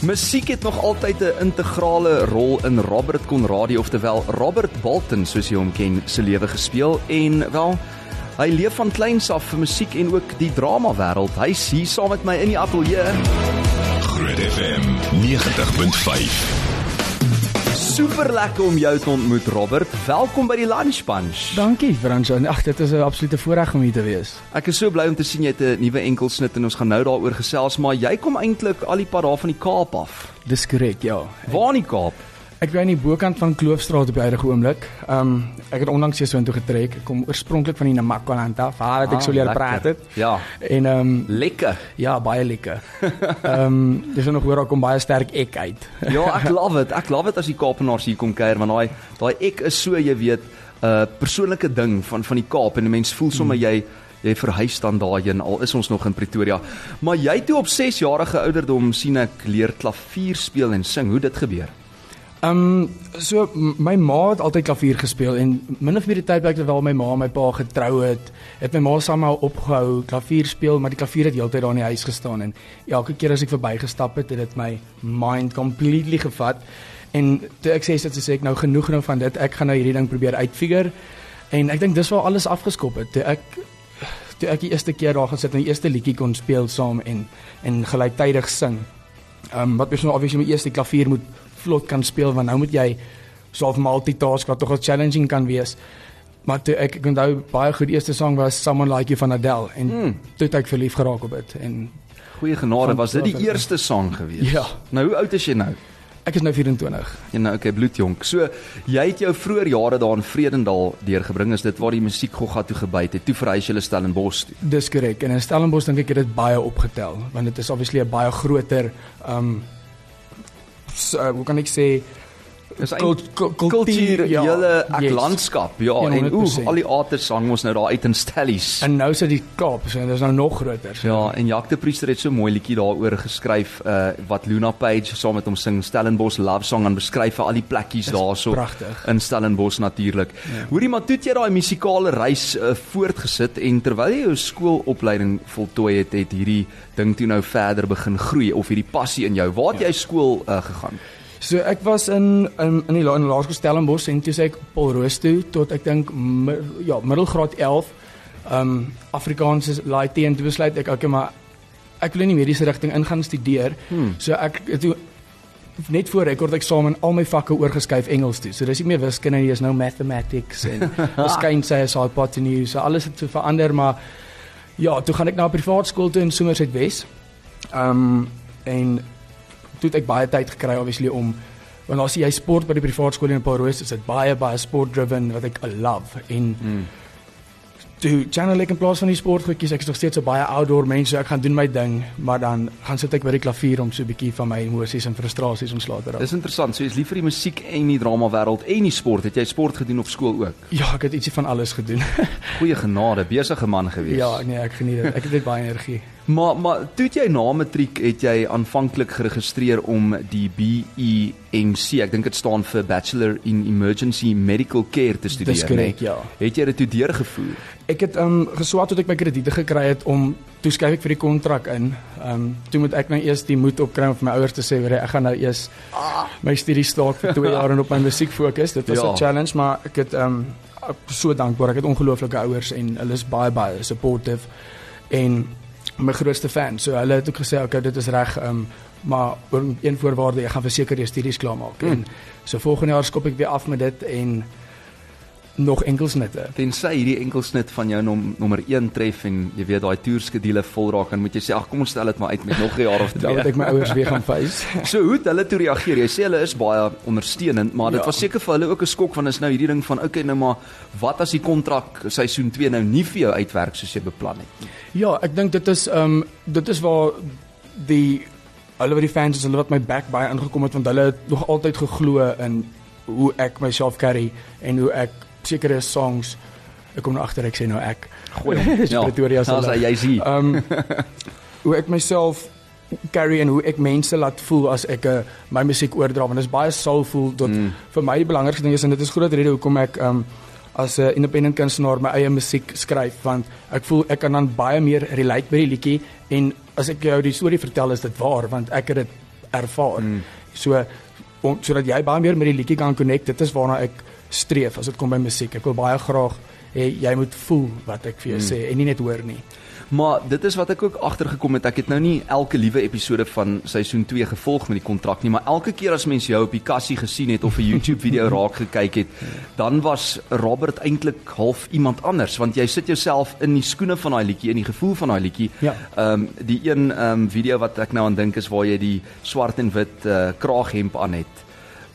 Musiek het nog altyd 'n integrale rol in Robert Conradie oftewel Robert Bolton soos jy hom ken se lewe gespeel en wel hy leef van kleins af vir musiek en ook die drama wêreld. Hy's hier saam met my in die ateljee. Groot FM 90.5. Super lekker om jou te ontmoet Robert. Welkom by die Lunch Bunch. Dankie Fransjo. Ag, dit is 'n absolute voorreg om hier te wees. Ek is so bly om te sien jy het 'n nuwe enkelsnit en ons gaan nou daaroor gesels, maar jy kom eintlik al die pad daar van die Kaap af. Dis korrek, ja. Waar in die Kaap? Ek bly aan die bokant van Kloofstraat op die huidige oomblik. Ehm um, ek het onlangs hier so intoe getrek. Ek kom oorspronklik van die Namakoland af. Waar het ek Ah, so leer praat het. Ja. En ehm um, Lekker. ja, baie lekker. Ehm um, dis nog hoor daar kom baie sterk ek uit. Ja, ek love dit. Ek love dit as die Kaapenaars hier kom kuier want daai daai ek is so jy weet 'n uh, persoonlike ding van van die Kaap en 'n mens voel sommer jy jy verhuis dan daarheen al is ons nog in Pretoria. Maar jy toe op 6 jarige ouderdom sien ek leer klavier speel en sing. Hoe dit gebeur? Ehm um, so my ma het altyd klavier gespeel en min of meer die tydperk terwyl my ma en my pa getrou het, het my ma saam al opgehou klavier speel, maar die klavier het heeltyd daar in die huis gestaan en elke keer as ek verbygestap het, het dit my mind completely gevat. En toe ek sê dit sê ek nou genoeg nou van dit, ek gaan nou hierdie ding probeer uitfigure. En ek dink dis waar alles afgeskop het. Toe ek toe ek die eerste keer daar gesit en die eerste liedjie kon speel saam en en gelyktydig sing. Ehm um, wat mens nou obviously met eerste klavier moet vlot kan speel want nou moet jy so half multitask wat tog 'n challenging kan wees. Maar toe ek ek onthou baie goed die eerste sang was Someone Like You van Adele en Hmm. mm. toe het ek verlief geraak op dit en Goeie genade, Van- was dit die eerste sang gewees? Ja. Nou hoe oud is jy nou? ek is nou 24. Ja nou okay, bloedjonk. So jy het jou vroeë jare daar in Vredendal deurgebring. Is dit waar die musiek gogga toe gebyt het? Toe verhuis jy hulle Stellenbosch toe. Dis korrek. En in Stellenbosch dink ek het dit baie opgetel want dit is obviously 'n baie groter ehm um, so, hoe kan ek sê Dis Kult- eintlik kul- kultuur, ja, hele ek yes. landskap. Ja, Ja, en oeh, 100%. al die artists hang ons nou daar uit in stellies. en nou sit die Kaap, so dit is nou nog groter. So. Ja, en Jacques de Priester het so mooi liedjie daaroor geskryf uh wat Luna Page saam met hom sing Stellenbosch Love Song en beskryf vir al die plekkies Dis daarso in Stellenbosch natuurlik. Ja. Hoorie maar toe het jy daai musikale reis uh, voortgesit en terwyl jy jou skoolopleiding voltooi het, het hierdie ding toe nou verder begin groei of hierdie passie in jou. Waar het Ja. jy skool uh, gegaan? So ek was in in in die la- in laerskool Stellenbosch en toe sê ek Paul Roos toe tot ek dink mi, ja, middelgraad 11. Ehm um, Afrikaans is laai en toe besluit ek okay maar ek wil in die mediese rigting ingaan studeer. Hmm. So ek toe net voor rekord eksamen al my vakke oorgeskuif Engels toe. So dis nie meer wiskunde nie, dis nou mathematics en wiskunde is al botany, so alles het so verander maar ja, toe gaan ek na 'n privaat skool toe in Somerset Wes. Ehm um, en toe het ek baie tyd gekry obviously om want as jy sport by die privaat skool in Paulrus is dit baie baie sport driven wat ek love en Hmm. toe channel ek in plaas van die sportgoedjies ek is nog steeds so baie outdoor mens so ek gaan doen my ding maar dan gaan sit ek by die klavier om so 'n bietjie van my emosies en frustrasies ontslae te raak. Dis interessant. So jy's lief vir die musiek en die drama wêreld en die sport. Het jy sport gedoen op skool ook? Ja, ek het ietsie van alles gedoen. Goeie genade, besige man gewees. ja, nee, ek geniet dit. Ek het net baie energie. Maar maar toe jy na matriek het jy aanvanklik geregistreer om die BEMC, ek dink dit staan vir Bachelor in Emergency Medical Care te studeer, Dis korrek, ja. Het jy dit toe deurgevoer? Ek het ehm um, geswaat tot ek my krediete gekry het om toe skryf ek vir die kontrak in. Ehm um, toe moet ek nou eers die moed opkry om vir my ouers te sê weer ek gaan nou eers my studies staak vir 2 jaar en op my musiek fokus. Dit was 'n Ja. challenge, maar ek het ehm um, so dankbaar. Ek het ongelooflike ouers en hulle is baie baie supportive en my grootste fan. So hulle het ook gesê okay, dit is reg um, maar een voorwaarde, jy gaan verseker jou studies klaarmaak. Hmm. En so volgende jaar skop ek weer af met dit en nog enkelsnitte. Tensy hierdie enkelsnit van jou nom, nommer 1 tref en jy weet daai toerskedule vol raak, dan moet jy sê ag kom ons stel dit maar uit met nog 'n jaar of Dan moet twee. ek my ouers weer gaan face. So hoe het hulle toe reageer? Jy sê hulle is baie ondersteunend, maar dit Ja. was seker vir hulle ook 'n skok van is nou hierdie ding van okay nou maar wat as die kontrak seisoen 2 nou nie vir jou uitwerk soos jy beplan het nie. Ja, ek dink dit is ehm um, dit is waar die hulle wat die fans is, hulle wat my back baie ingekom het want hulle het nog altyd geglo in hoe ek myself carry en hoe ek sekere songs ek kom nou agter ek sê nou ek Gooi hom. Dis Pretoria se Ja, jy sien. Ehm hoe ek myself carry en hoe ek mense laat voel as ek uh, my musiek oordra want dit is baie soulful tot Mm. vir my die belangrikste ding is en dit is groot rede hoekom ek um, as 'n independent kunstenaar my eie musiek skryf want ek voel ek kan dan baie meer relate by die liedjie en as ek jou die storie vertel is dit waar want ek het dit ervaar. Mm. So om sodat jy baie meer met die liedjie kan connect. Dit is waarna ek streef as dit kom by musiek. Ek wil baie graag hê jy moet voel wat ek vir jou mm. sê en nie net hoor nie. Maar dit is wat ek ook agtergekom het. Ek het nou nie elke liewe episode van seisoen 2 gevolg met die kontrak nie, maar elke keer as mens jou op die kassie gesien het of 'n YouTube video raak gekyk het, dan was Robert eintlik half iemand anders want jy sit jouself in die skoene van daai liedjie, in die gevoel van daai liedjie. Ja. Ehm um, die een ehm um, video wat ek nou aan dink is waar jy die swart en wit uh, kraaghemp aan het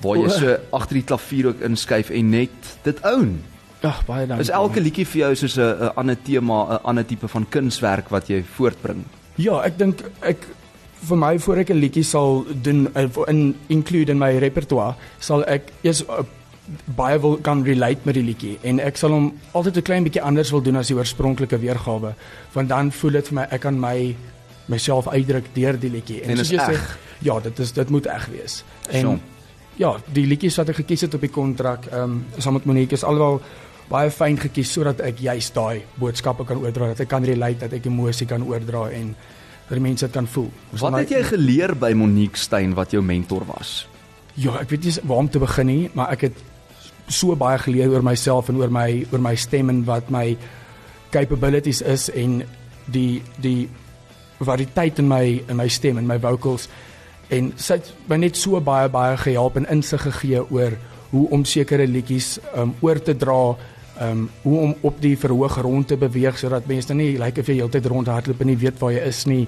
waar jy so agter die klavier ook inskuif en net dit own. Ag, baie dankie. Is elke liedjie vir jou soos 'n 'n ander tema, 'n ander tipe van kunswerk wat jy voortbring? Ja, ek dink ek vir my voor ek 'n liedjie sal doen eh, in include in my repertoire, sal ek eers uh, baie wil kan relate met die liedjie en ek sal hom altyd 'n klein bietjie anders wil doen as die oorspronklike weergawe, want dan voel dit vir my ek kan my myself uitdruk deur die liedjie en, en dit is reg. Ja, dit is dit moet reg wees. En so. ja, die liedjies wat ek gekies het op die kontrak, ehm um, saam met Monique is alwel baie fyn gekies sodat ek juist daai boodskappe kan oordra dat ek kan relate dat ek emosie kan oordra en dat die mense dit kan voel. Ons wat het jy geleer by Monique Steyn wat jou mentor was? Ja, ek weet nie waar om te begin nie, maar ek het so baie geleer oor myself en oor my oor my stem en wat my capabilities is en die die variëteit in my in my stem en my vocals en sy het my net so baie baie gehelp en insig gegee oor hoe om sekere liedjies um, oor te dra ehm um, hoe om op die verhoog rond te beweeg sodat mense dan nie lyk like of jy heeltyd rondhardloop en nie weet waar jy is nie.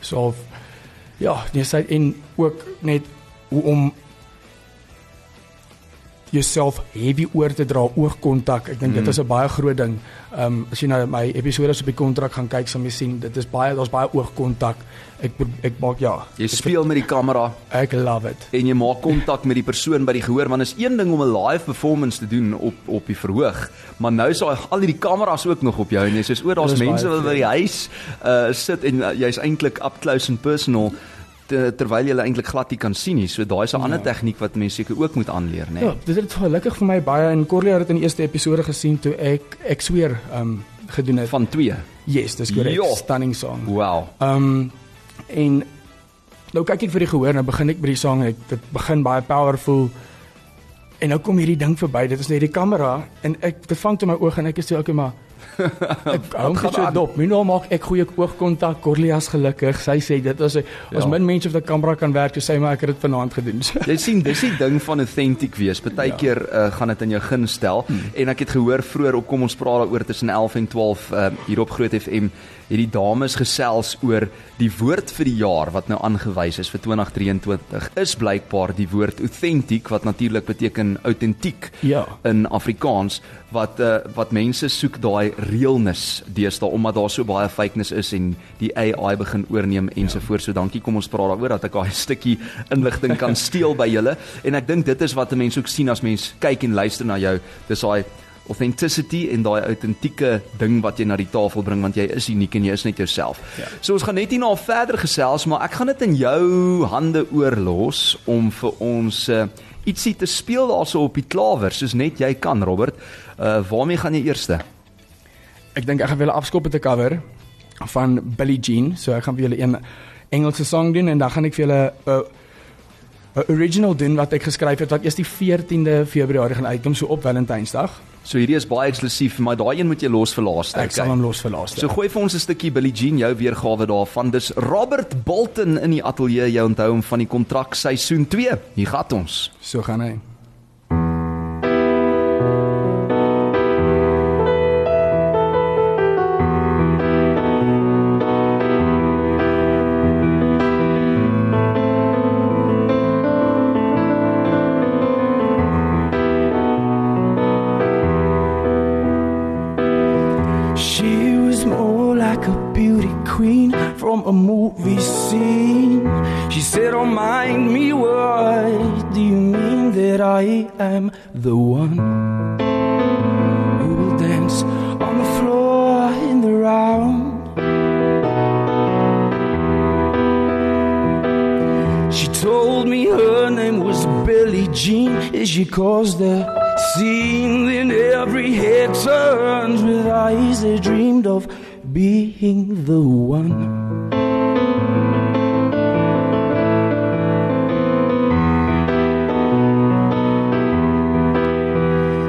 So ja, jy sê en ook net hoe om jouself heavy oor te dra oogkontak. Ek dink mm. dit is 'n baie groot ding. Ehm um, as jy nou my episode op die kontrak gaan kyk, sal jy sien dit is baie daar's baie oogkontak. Ek ek maak ja. Jy speel met die kamera. Ek love it. En jy maak kontak met die persoon by die gehoor want is een ding om 'n live performance te doen op op die verhoog, maar nou is daar al hierdie kameras ook nog op jou en jy sê o, daar's mense wat by die huis uh sit en uh, jy's eintlik up close and personal te, terwyl jy eintlik glad nie kan sien nie. So daai is 'n ja. ander tegniek wat mense seker ook moet aanleer, né? Nee. Ja, dit het gelukkig vir my baie in Corlia het in die eerste episode gesien toe ek ek sweer um gedoen het van 2. Yes, dis korrek. Stunning song. Wow. Um en nou kyk ek vir die gehoor nou begin ek by die sang ek dit begin baie powerful en nou kom hierdie ding verby dit is net die kamera en ek dit vang toe my oog en ek is so okay maar ek hou gaan so dop. Mino maak ek goeie oogkontak. Corlias gelukkig. Sy sê dit as as ja. min mense op die kamera kan werk, so sê maar ek het dit vanaand gedoen. jy sien, dis die ding van authentic wees. Partykeer ja. uh, gaan dit in jou gun stel hmm. en ek het gehoor vroeër op kom ons praat daaroor tussen 11 en 12 uh, eh, hier op Groot FM het die dames gesels oor die woord vir die jaar wat nou aangewys is vir 2023 is blykbaar die woord authentic wat natuurlik beteken autentiek ja. in Afrikaans wat uh, wat mense soek daai realness deesdae omdat daar so baie fakeness is en die AI begin oorneem ensovoorts ja. so dankie kom ons praat daaroor dat ek daai stukkie inligting kan steel by julle en ek dink dit is wat mense ook sien as mense kyk en luister na jou dis daai authenticity en daai autentieke ding wat jy na die tafel bring want jy is uniek en jy is net jouself. Ja. So ons gaan net hier na verder gesels, maar ek gaan dit in jou hande oorlos om vir ons uh, ietsie te speel daarso op die klawer soos net jy kan Robert. Uh waarmee gaan jy eerste? Ek dink ek gaan wil afskop met 'n cover van Billie Jean. So ek gaan vir julle een Engelse song doen en dan gaan ek vir julle 'n uh, 'n original doen wat ek geskryf het wat eers die 14de Februarie gaan uitkom so op Valentynsdag. So hierdie is baie eksklusief, maar daai een moet jy los vir laaste. Ek sal hom los vir laaste. So gooi vir ons 'n stukkie Billie Jean jou weergawe daarvan. Dis Robert Bolton in die ateljee. Jy onthou hom van die kontrak seisoen 2. Hier gaan ons. So gaan hy. cause they're seen in every head turns with eyes they dreamed of being the one.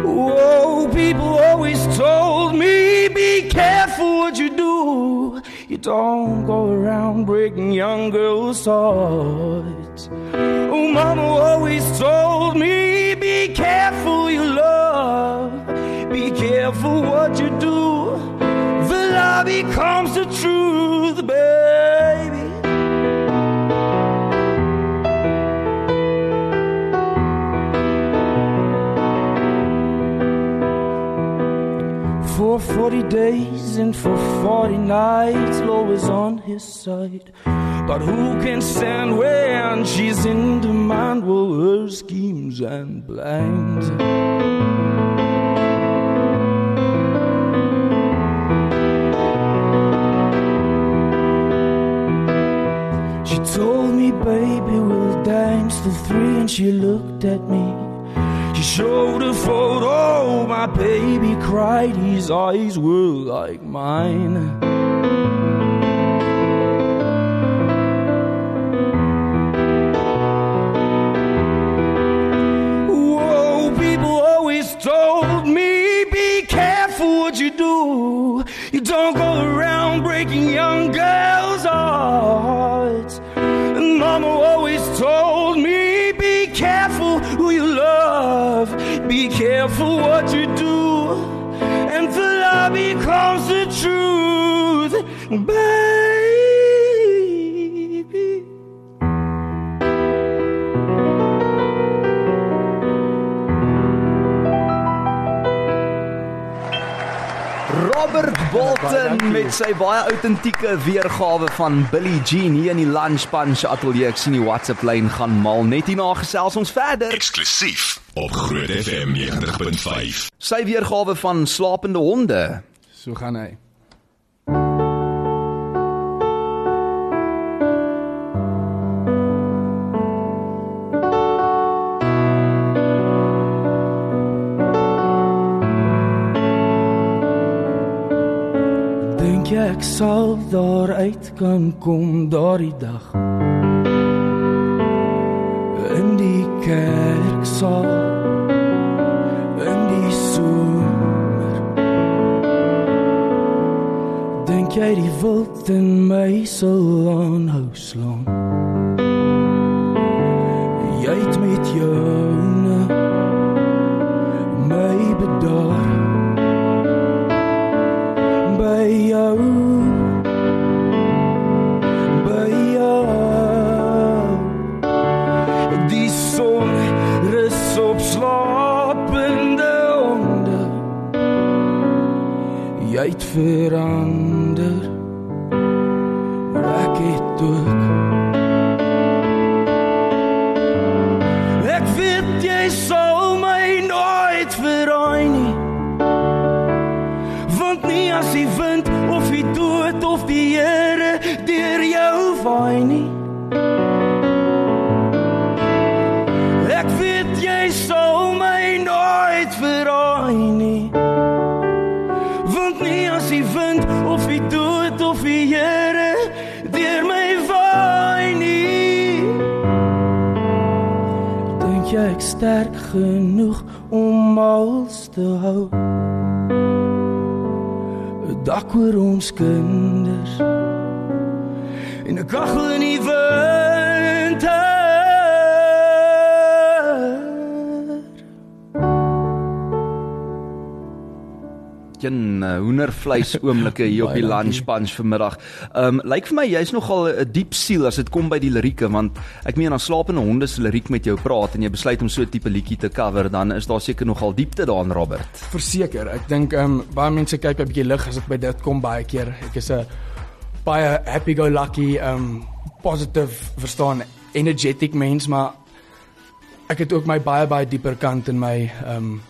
Whoa, people always told me, be careful what you do. You don't go around breaking young girls' hearts. Oh, Mama always told me, be careful you love, be careful what you do. The lie becomes the truth, baby. For 40 days and for 40 nights, Lord was on his side. But who can stand when she's in demand? Well, her schemes and plans. She told me, baby, we'll dance till three, and she looked at me. She showed a photo, my baby cried, his eyes were like mine. What you do. You don't go around breaking young girls' hearts. And Mama always told me, be careful who you love. Be careful what you do. And the lie becomes the truth, baby. Bolton met sy baie autentieke weergawe van Billie Jean hier in die Lunch Punch ateljee. Ek sien die WhatsApp lyn gaan mal net hierna gesels ons verder. Eksklusief op Groot FM 90.5. Sy weergawe van slapende honde. So gaan hy. Ek sal daar uit kan kom daardie dag? In die kerksaal in die somer Dink jy die wild in my sal aanhou slaan? Jy het verander. Maar ek het ook sterk genoeg om als te hou. 'n dak oor ons kinders. En 'n kaggel in die Een uh, hoendervleis oomblikke hier op die lunch punch vanmiddag. Ehm um, lyk vir my jy's nogal 'n diep siel as dit kom by die lirieke want ek meen as slapende honde se liriek met jou praat en jy besluit om so 'n tipe liedjie te cover dan is daar seker nogal diepte daarin Robert. Verseker, ek dink ehm um, baie mense kyk 'n bietjie lig as dit by dit kom baie keer. Ek is 'n baie happy go lucky ehm um, positive verstaan energetic mens, maar ek het ook my baie baie dieper kant in my ehm um,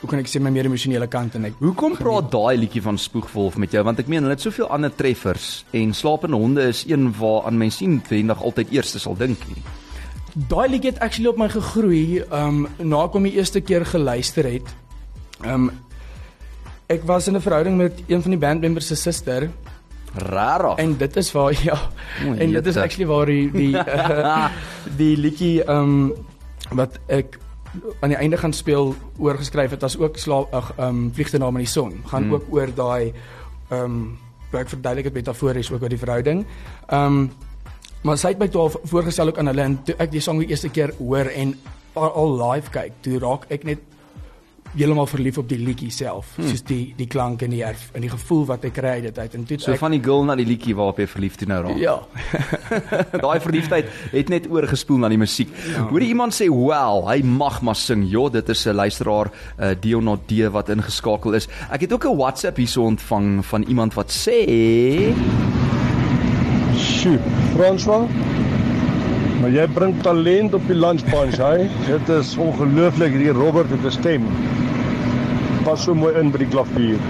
hoe kan ek sê my meer emosionele kant en ek Hoekom praat daai liedjie van Spoegwolf met jou want ek meen hulle het soveel ander treffers en slapende honde is een waaraan mense sien wendig altyd eerste sal dink nie. Daai liedjie het actually op my gegroei, um, na ek hom die eerste keer geluister het. Um, ek was in 'n verhouding met een van die bandmembers se suster Rarig. en dit is waar ja. O, en dit is actually waar die die uh, die liedjie ehm um, wat ek aan die einde gaan speel oorgeskryf het as ook slaap ag um, vliegte naam in die son gaan mm. ook oor daai um, ek verduidelik dit metafories ook oor die verhouding. Um, maar sy het my toe al voorgestel ook aan hulle en toe ek die song die eerste keer hoor en al, al live kyk, toe raak ek net heeltemal verlief op die liedjie self, hmm. soos die die klank en die erf en die gevoel wat ek kry dit uit en toe so ek, van die girl na die liedjie waarop jy verlief toe nou raak. Ja. Daai verliefdheid het net oorgespoel na die musiek. Ja. Hoor iemand sê, "Wow, hy mag maar sing." Ja, dit is 'n luisteraar, uh, Dion D wat ingeskakel is. Ek het ook 'n WhatsApp hierso ontvang van iemand wat sê, Sjoe, François. Maar jy bring talent op die lunchpunch, hy. Dit is ongelooflik hierdie Robert het 'n stem. Pas so mooi in by die klavier.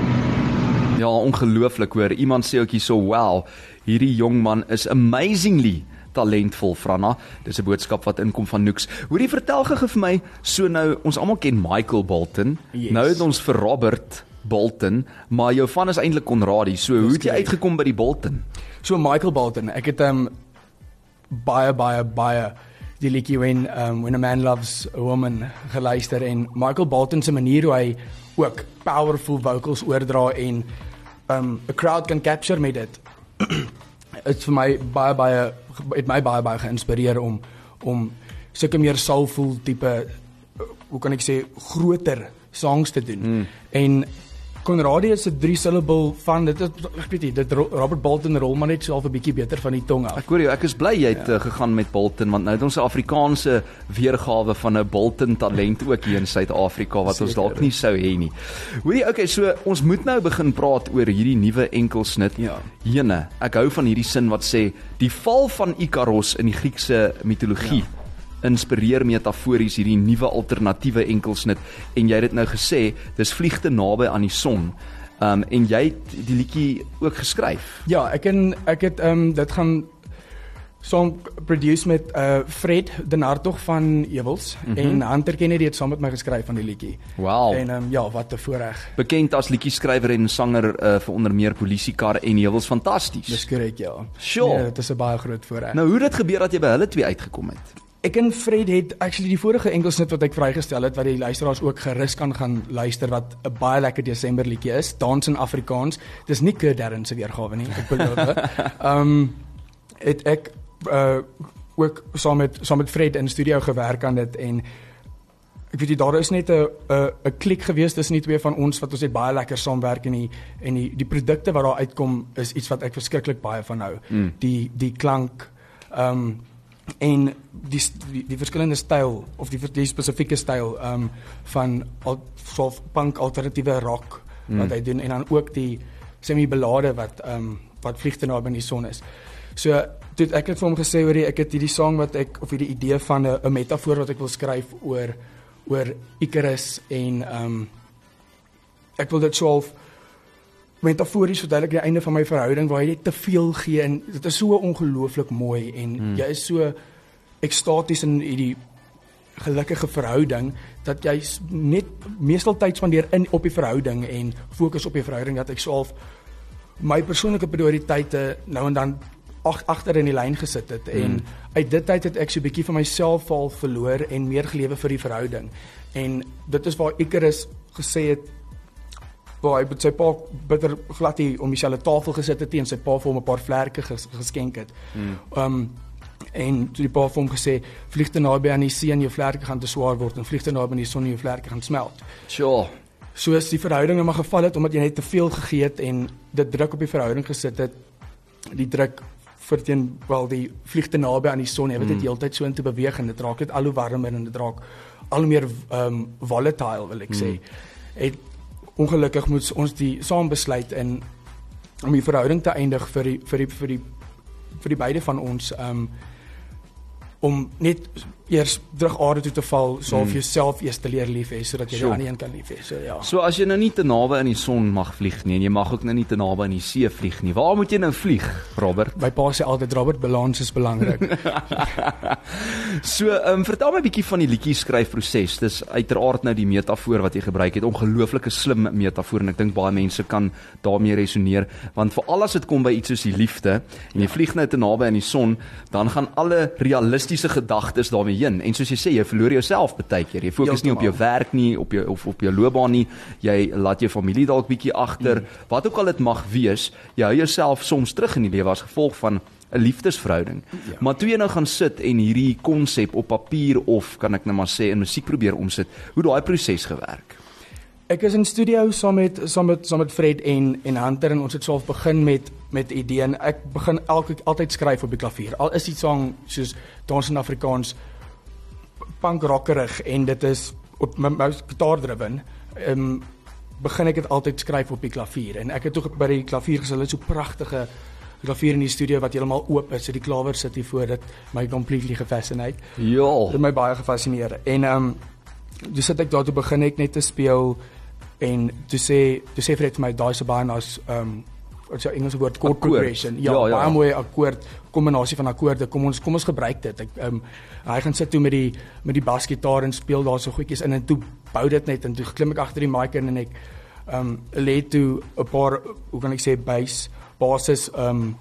Ja, ongelooflik hoor. Iemand sê ook hierso, "Wow, hierdie jong man is amazingly talentvol, Franna." Dis 'n boodskap wat inkom van Nooks. Hoorie, vertel gou vir my, so nou ons almal ken Michael Bolton. Yes. Nou het ons vir Robert Bolton, maar jou van is eintlik Konradi. So, hoe het jy uitgekom by die Bolton? So Michael Bolton, ek het hom um, baie baie baie die liedjie when um, when a man loves a woman geluister en Michael Bolton se manier hoe hy ook powerful vocals oordra en um 'n crowd kan capture met dit. Dit's vir my baie baie het my baie baie geïnspireer om om sulke meer soulful tipe hoe kan ek sê groter songs te doen. Mm. En Conradie is 'n drie syllable van dit is, ek weet nie dit Ro- Robert Bolton rol maar net so half 'n bietjie beter van die tong af. Ek hoor jou, ek is bly jy het ja. uh, gegaan met Bolton want nou het ons 'n Afrikaanse weergawe van 'n Bolton talent ook hier in Suid-Afrika wat ons Seker. dalk nie sou hê nie. Hoorie, okay, so ons moet nou begin praat oor hierdie nuwe enkelsnit. Ja. Jene, ek hou van hierdie sin wat sê die val van Ikaros in die Griekse mitologie. Ja inspireer metafories hierdie nuwe alternatiewe enkelsnit en jy het dit nou gesê dis vliegte naby aan die son. Um en jy het die liedjie ook geskryf. Ja, ek en ek het um, dit gaan song produce met uh Fred Den Hartog van Ewels mm -hmm. en Hunter Kennedy het saam met my geskryf van die liedjie. Wow. En um, ja, wat 'n voorreg. bekend as liedjie-skrywer en sanger uh, vir onder meer Polisiekar en Heuwels fantasties. Dis korrek, ja. Sure. Nee, dit is 'n baie groot voorreg. Nou hoe het dit gebeur dat jy by hulle twee uitgekom het? Ek en Fred het actually die vorige enkelsnit wat ek vrygestel het wat die luisteraars ook gerus kan gaan luister wat 'n baie lekker Desember liedjie is, Dans in Afrikaans. Dis nie Kurt Darren se weergawe nie, ek beloof. Ehm um, het ek uh ook saam met saam met Fred in studio gewerk aan dit en ek weet jy daar is net 'n 'n 'n klik gewees tussen die twee van ons wat ons het baie lekker saamwerk en die en die die produkte wat daar uitkom is iets wat ek verskriklik baie van hou. Mm. Die die klank ehm um, en die die, die verskillende styl of die die spesifieke styl um, van al so punk alternatiewe rock mm. wat hy doen en dan ook die semi ballade wat um, wat vliegte naby in die son is. So toe het ek het vir hom gesê hoor jy ek het hierdie sang wat ek of hierdie idee van 'n metafoor wat ek wil skryf oor oor Icarus en um, ek wil dit so half metafories verduidelik die einde van my verhouding waar jy net te veel gee en dit is so ongelooflik mooi en hmm. jy is so ekstaties in hierdie gelukkige verhouding dat jy net meestal tyd spandeer in op die verhouding en fokus op die verhouding dat ek self my persoonlike prioriteite nou en dan ag agter in die lyn gesit het en Hmm. uit dit tyd het ek so 'n bietjie van myself al verloor en meer gelewe vir die verhouding en dit is waar Icarus gesê het waar hy met sy pa bitter glad hier om dieselfde tafel gesit het en sy pa vir hom 'n paar vlerke ges, geskenk het. Hmm. Um en toe die pa vir hom gesê vlieg te naby aan die see en jou vlerke gaan te swaar word en vlieg te naby aan die son en jou vlerke gaan smelt. Sure. Soos die verhouding nou maar geval het omdat jy net te veel gegee het en dit druk op die verhouding gesit het. Die druk verteen wel die vlieg te naby aan die son, jy weet dit Mm. heeltyd so in te beweeg en dit raak net al hoe warmer en dit raak al hoe meer um volatile wil ek sê. Mm. Het ongelukkig moet ons die saam besluit in om die verhouding te eindig vir die vir die vir die vir die beide van ons um om net eers terug aarde toe te val, so of Mm. jouself eers te leer lief hê sodat jy Sure. die ander een kan lief hê. So ja. So as jy nou nie te naby aan die son mag vlieg nie en jy mag ook nou nie te naby aan die see vlieg nie. Waar moet jy nou vlieg, Robert? My pa sê altyd Robert balans is belangrik. So, ehm um, vertel my 'n bietjie van die liedjie skryfproses. Dis uiteraard nou die metafoor wat jy gebruik het. Ongelooflike slim metafoor en ek dink baie mense kan daarmee resoneer want veral as dit kom by iets soos die liefde en jy vlieg nou te naby aan die son, dan gaan alle realistiese egoïstiese gedagtes daarmee heen. En soos jy sê, jy verloor jouself baie keer. Jy fokus nie op jou werk nie, op jou of op jou loopbaan nie. Jy laat jou familie dalk bietjie agter. Mm. Wat ook al dit mag wees, jy hou jouself soms terug in die lewe as gevolg van 'n liefdesverhouding. Ja. Maar toe jy nou gaan sit en hierdie konsep op papier of kan ek nou maar sê in musiek probeer omsit, hoe daai proses gewerk? Ek is in studio saam met saam met saam met Fred en en Hunter en ons het self begin met met idee en ek begin elke altyd skryf op die klavier. Al is die sang soos Dans in Afrikaans punk rockerig en dit is op my, my gitaar driven. Ehm um, begin ek dit altyd skryf op die klavier en ek het toe by die klavier gesê hulle het so pragtige klavier in die studio wat heeltemal oop is. So die klawer sit hier voor dit my completely gefascinate. Dit Ja. het my baie gefassineer. En ehm um, toe sit ek daar toe begin ek net te speel en toe sê toe sê Fred vir my daai se baie nice ehm um, wat jou Engelse woord chord Akkoord. progression. Ja, Ja, ja. baie mooi akkoord kombinasie van akkoorde. Kom ons kom ons gebruik dit. Ek ehm um, hy gaan sit toe met die met die basgitaar en speel daar so goedjies in en toe bou dit net en toe klim ek agter die mic in en ek ehm um, lê toe 'n paar hoe kan ek sê bass basis ehm um,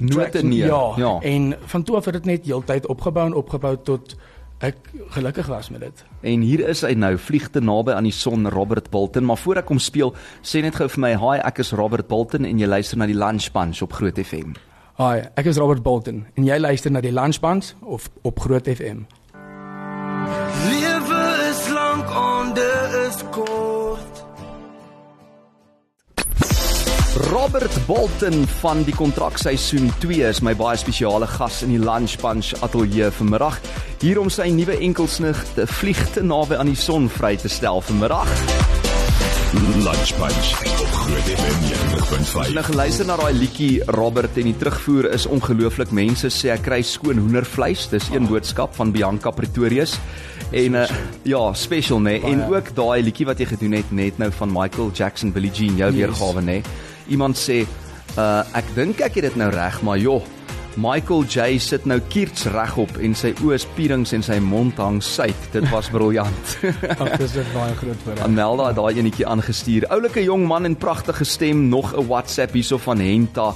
Note neer. Ja, ja. en van toe af het dit net heeltyd opgebou en opgebou tot ek gelukkig was met dit. En hier is hy nou, vlieg te naby aan die son, Robert Bolton. Maar voor ek hom speel, sê net gou vir my, "Hi, ek is Robert Bolton en jy luister na die Lunch Bunch op Groot FM." Hi, ek is Robert Bolton en jy luister na die Lunchband of op Groot FM. Robert Bolton van die kontrakseisoen 2 is my baie spesiale gas in die Lunch Bunch ateljee vanmiddag. Hier om sy nuwe enkelsnig te vlieg te naby aan die son vry te stel vanmiddag. Lunch Bunch op Groot FM 90.5. Nou geluister na daai liedjie Robert en die terugvoer is ongelooflik. Mense sê ek kry skoon hoendervleis. Dis een boodskap van Bianca Pretorius. En uh, ja, special nê. Nee. En ook daai liedjie wat jy gedoen het net nou van Michael Jackson Billie Jean, jou Yes. weergawe nê. Nee. Iemand sê uh ek dink ek het dit nou reg, maar joh, Michael J sit nou kierts regop en sy oë is pierings en sy mond hang suid. Dit was briljant. Ag, dis dit baie groot vir. Amelda het daai enetjie aangestuur. Oulike jong man en pragtige stem, nog 'n WhatsApp hierso van Henta.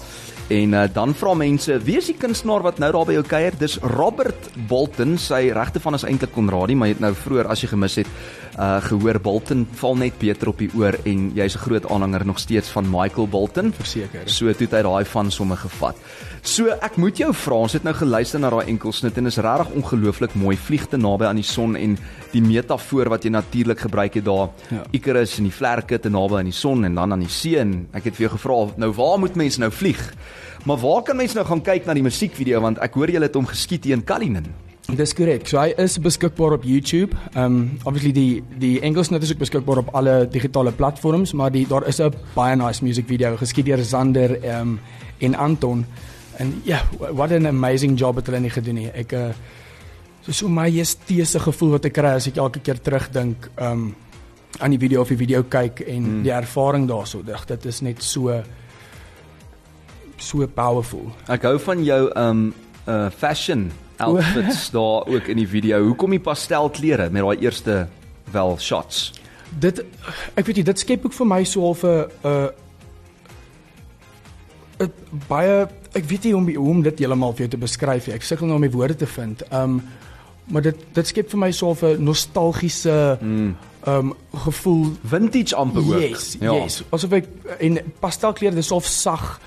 En uh, dan vra mense, wie is die kunstenaar wat nou daar by jou kuier? Dis Robert Bolton. Sy regte van is eintlik Konradi, maar jy het nou vroeër as jy gemis het, uh gehoor Bolton val net beter op die oor en jy's 'n groot aanhanger nog steeds van Michael Bolton. Verseker. So toe het hy daai van somme gevat. So ek moet jou vra, ons het nou geluister na daai enkelsnit en is regtig ongelooflik mooi. Vlieg te naby aan die son en die metafoor wat jy natuurlik gebruik het daar. Ja. Icarus en die vlerke te naby aan die son en dan aan die see en ek het vir jou gevra, nou waar moet mense nou vlieg? Maar waar kan mense nou gaan kyk na die musiekvideo want ek hoor julle het hom geskiet hier in Cullinan. Dis korrek. So hy is beskikbaar op YouTube. Um obviously die die Engelsnit is ook beskikbaar op alle digitale platforms, maar die daar is 'n baie nice music video geskiet deur Zander um en Anton. En ja, yeah, what an amazing job het hulle nie gedoen nie. Ek uh so so my estetiese gevoel wat ek kry as ek elke keer terugdink um aan die video of die video kyk en hmm. die ervaring daarso. Dit is net so so powerful. Ek hou van jou um uh fashion outfits daar ook in die video. Hoekom die pastelklere met daai eerste wel shots? Dit ek weet nie, dit skep ook vir my so half 'n 'n 'n baie ek weet nie hoe om hoe om dit heeltemal vir jou te beskryf nie. Ek sukkel nou om die woorde te vind. Um maar dit dit skep vir my so 'n nostalgiese mm. um gevoel. Vintage amper ook. Yes, yes. Asof ek en pastelklere dis half sag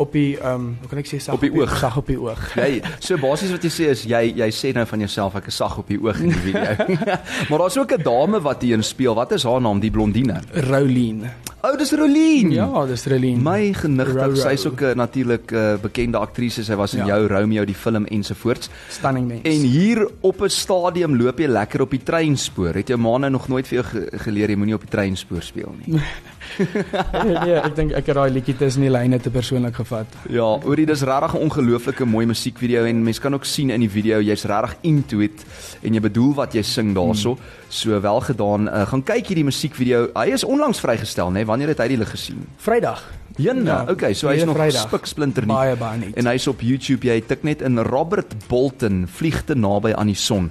op die um hoe kan ek sê sag Op die oog. sag op die oog. Jy so basies wat jy sê is jy jy sê nou van jouself ek is sag op die oog in die video. maar daar's ook 'n dame wat hierin speel. Wat is haar naam? Die blondine. Rowleen. O, oh, dis Rolien. Ja, dis Rowleen. My genigtig, sy's ook 'n natuurlik 'n uh, bekende aktrise. Sy was in Ja. jou Romeo die film ensovoorts. stunning mens. En hier op 'n stadium loop jy lekker op die treinspoor. Het jou ma nou nog nooit vir jou ge geleer jy moenie op die treinspoor speel nie. nee, nee, ek dink ek het daai liedjie tussen die lyne te persoonlik gevat. Ja, oorie dis regtig 'n ongelooflike mooi musiekvideo en mense kan ook sien in die video jy's regtig into it en jy bedoel wat jy sing daarso. Hmm. So wel gedaan. Uh, gaan kyk hierdie musiekvideo. Hy is onlangs vrygestel, né? Nee? Wanneer het hy die lig gesien? Vrydag. Jenne. Ja, okay, so hy's nog spik splinter nie. Baie baie nie. En hy's op YouTube. Jy tik net in Robert Bolton vlieg te naby aan die son.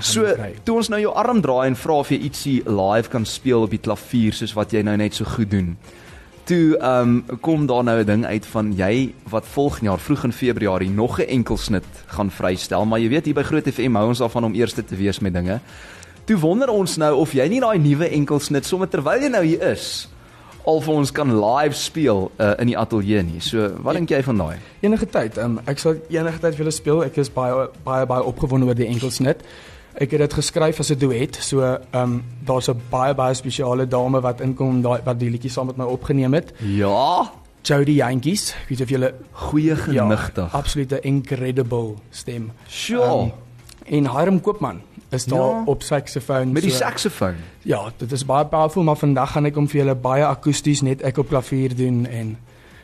So, toe ons nou jou arm draai en vra of jy ietsie live kan speel op die klavier soos wat jy nou net so goed doen. toe ehm um, kom daar nou 'n ding uit van jy wat volgende jaar vroeg in Februarie nog 'n enkelsnit gaan vrystel, maar jy weet hier by Groot FM hou ons daarvan om eerste te wees met dinge. Toe wonder ons nou of jy nie daai nuwe enkelsnit sommer terwyl jy nou hier is al vir ons kan live speel uh, in die ateljee nie. So, wat dink jy van daai? Enige tyd. Um, ek sal enige tyd vir julle speel. Ek is baie baie baie opgewonde oor die enkelsnit. Ek het dit geskryf as 'n duet. So, ehm um, daar's 'n baie baie spesiale dame wat inkom daai wat die liedjie saam met my opgeneem het. Ja, Jody Jantjies. Ek weet nie of julle goeie genigtig. Ja, absolute incredible stem. Sure. Um, en Hiram Koopman is daar Ja. op saksofoon. met die so- saksofoon. Ja, dit is baie powerful, maar vandag gaan ek hom vir julle baie akoesties net ek op klavier doen en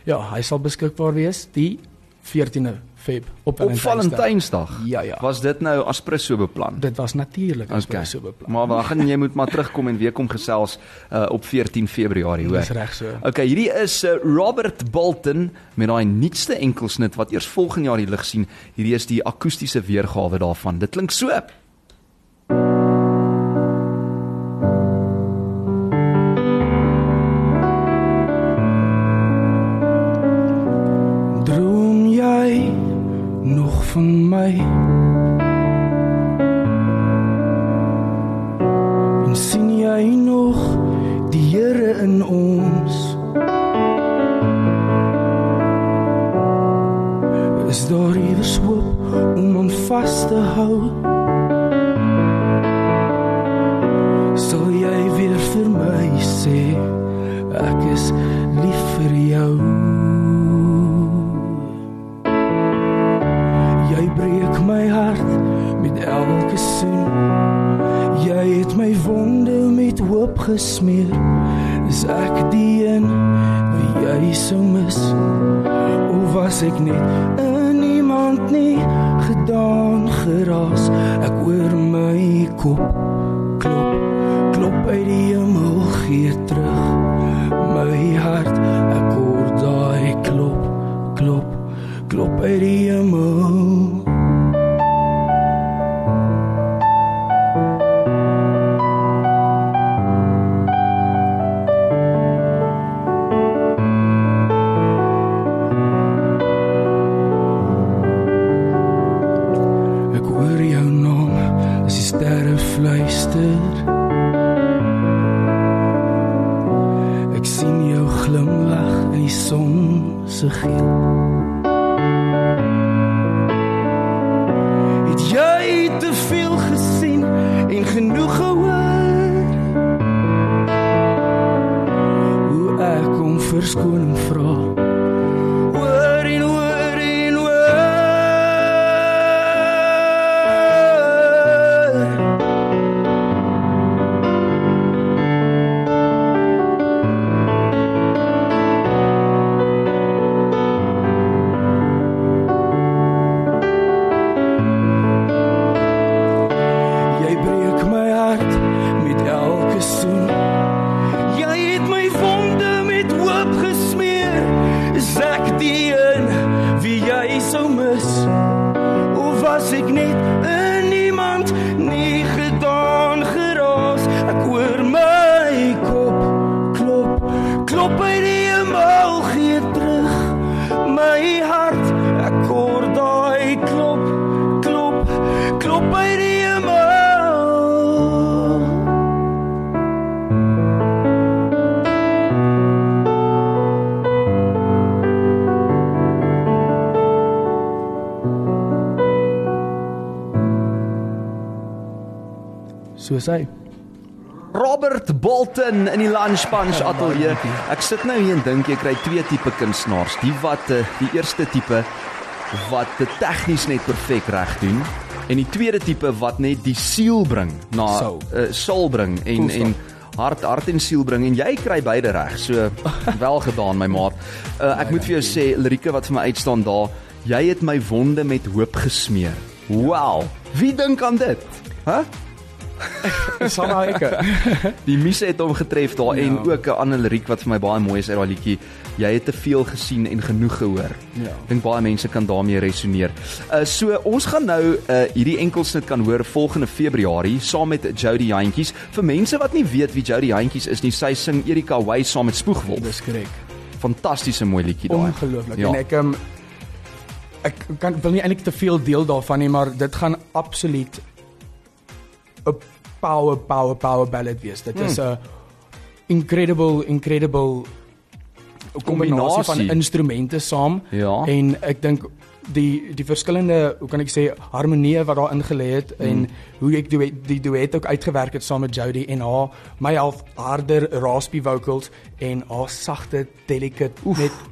ja, hy sal beskikbaar wees die 14de Feb op Op Valentynsdag. Valentynsdag. Ja, ja. Was dit nou aspres so beplan? Dit was natuurlik as Okay. okay. so beplan. Maar wag, en jy moet maar terugkom en weer kom gesels uh, op 14 Februarie, hoor. Dis reg so. Okay, hierdie is uh, Robert Bolton met daai nuutste enkelsnit wat eers volgende jaar die lig sien. Hierdie is die akoestiese weergawe daarvan. Dit klink so. My? So sê. Robert Bolton in die Lunch Punch ateljee. Ek sit nou hier en dink jy kry twee tipe kunstenaars. Die wat eh, die eerste tipe wat dit tegnies net perfek reg doen en die tweede tipe wat net die siel bring na Soul. uh, soul bring en Full en hart hart en siel bring en jy kry beide reg. So wel gedaan my maat. Uh, ek moet vir jou sê lirieke wat vir my uitstaan daar. Jy het my wonde met hoop gesmeer. Wow. Wie dink aan dit? Hæ? Huh? Sanna ek. Die muse het hom getref daar ja. en ook 'n ander liriek wat vir my baie mooi is uit daai liedjie. Jy het te veel gesien en genoeg gehoor. Ja. Ek dink baie mense kan daarmee resoneer. Uh so ons gaan nou uh hierdie enkelsnit kan hoor volgende Februarie saam met Jody Jantjies. Vir mense wat nie weet wie Jody Jantjies is nie, sy sing Erika Way saam met Spoegwolf. Dis korrek. Fantastiese mooi liedjie daai. Ongelooflik. Ja. En ek um, ek kan wil nie eintlik te veel deel daarvan nie, maar dit gaan absoluut 'n power power power ballad wees. Dit is 'n hmm. incredible incredible kombinasie van instrumente saam ja. en ek dink die die verskillende hoe kan ek sê harmonie wat daar ingelê het mm. en hoe ek die die duet ook uitgewerk het saam met Jody en haar my half harder raspy vocals en haar sagte delicate Oef. met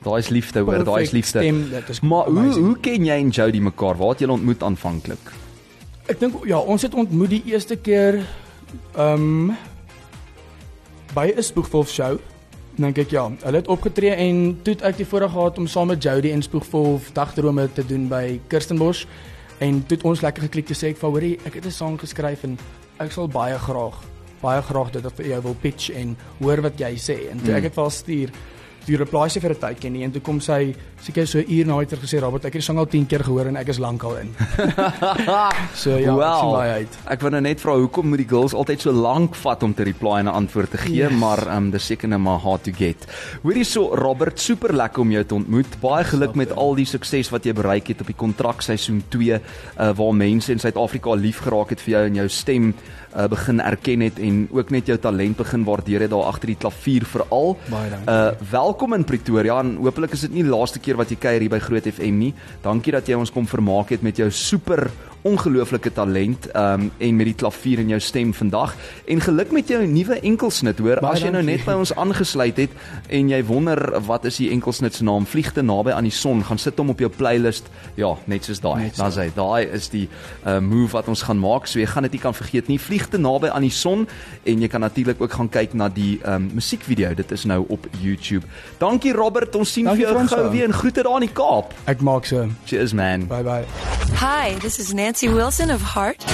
Daai is liefde hoor, daai is liefde. Stem, is maar amazing. hoe hoe ken jy en Jody mekaar? Waar het julle ontmoet aanvanklik? Ek dink ja, ons het ontmoet die eerste keer ehm um, by 'n Spoegwolf show dink ek ja, hulle het opgetree en toe het ek die voorreg gehad om saam met Jody en Spoegvolf dagdrome te doen by Kirstenbosch. En toe het ons lekker geklik te sê ek van hoorie, ek het 'n sang geskryf en ek sal baie graag baie graag dit vir jou wil pitch en hoor wat jy sê. En toe mm. ek het wel stuur die reply sy vir 'n tydjie nie en toe kom sy seker so 'n uur na het gesê Robert ek het die sang al 10 keer gehoor en ek is lankal in. so ja, well, ek sien baie uit. Ek wou nou net vra hoekom moet die girls altyd so lank vat om te reply en 'n antwoord te gee, yes. maar ehm um, dis seker net maar hard to get. Hoorie so Robert, super lekker om jou te ontmoet. Baie geluk met al die sukses wat jy bereik het op die kontrak seisoen 2 uh, waar mense in Suid-Afrika lief geraak het vir jou en jou stem uh, begin erken het en ook net jou talent begin waardeer het daar agter die klavier veral. Baie dankie. Welkom in Pretoria en hopelik is dit nie die laaste keer wat jy kuier hier by Groot FM nie. Dankie dat jy ons kom vermaak het met jou super ongelooflike talent um en met die klavier in jou stem vandag. En geluk met jou nuwe enkelsnit hoor. Baie as jy nou net by ons aangesluit het en jy wonder wat is die enkelsnit se naam? Vliegte naby aan die son. Gaan sit hom op jou playlist. Ja net soos daai. Dan sê daai is die uh, move wat ons gaan maak. So jy gaan dit nie kan vergeet nie. Vliegte naby aan die son en jy kan natuurlik ook gaan kyk na die um musiekvideo. Dit is nou op YouTube. Dankie Robert. Ons sien dankie vir jou gou weer en groete daar in die Kaap. Ek maak so. Cheers man. Bye bye. Hi this is Nancy Nancy Wilson of Heart.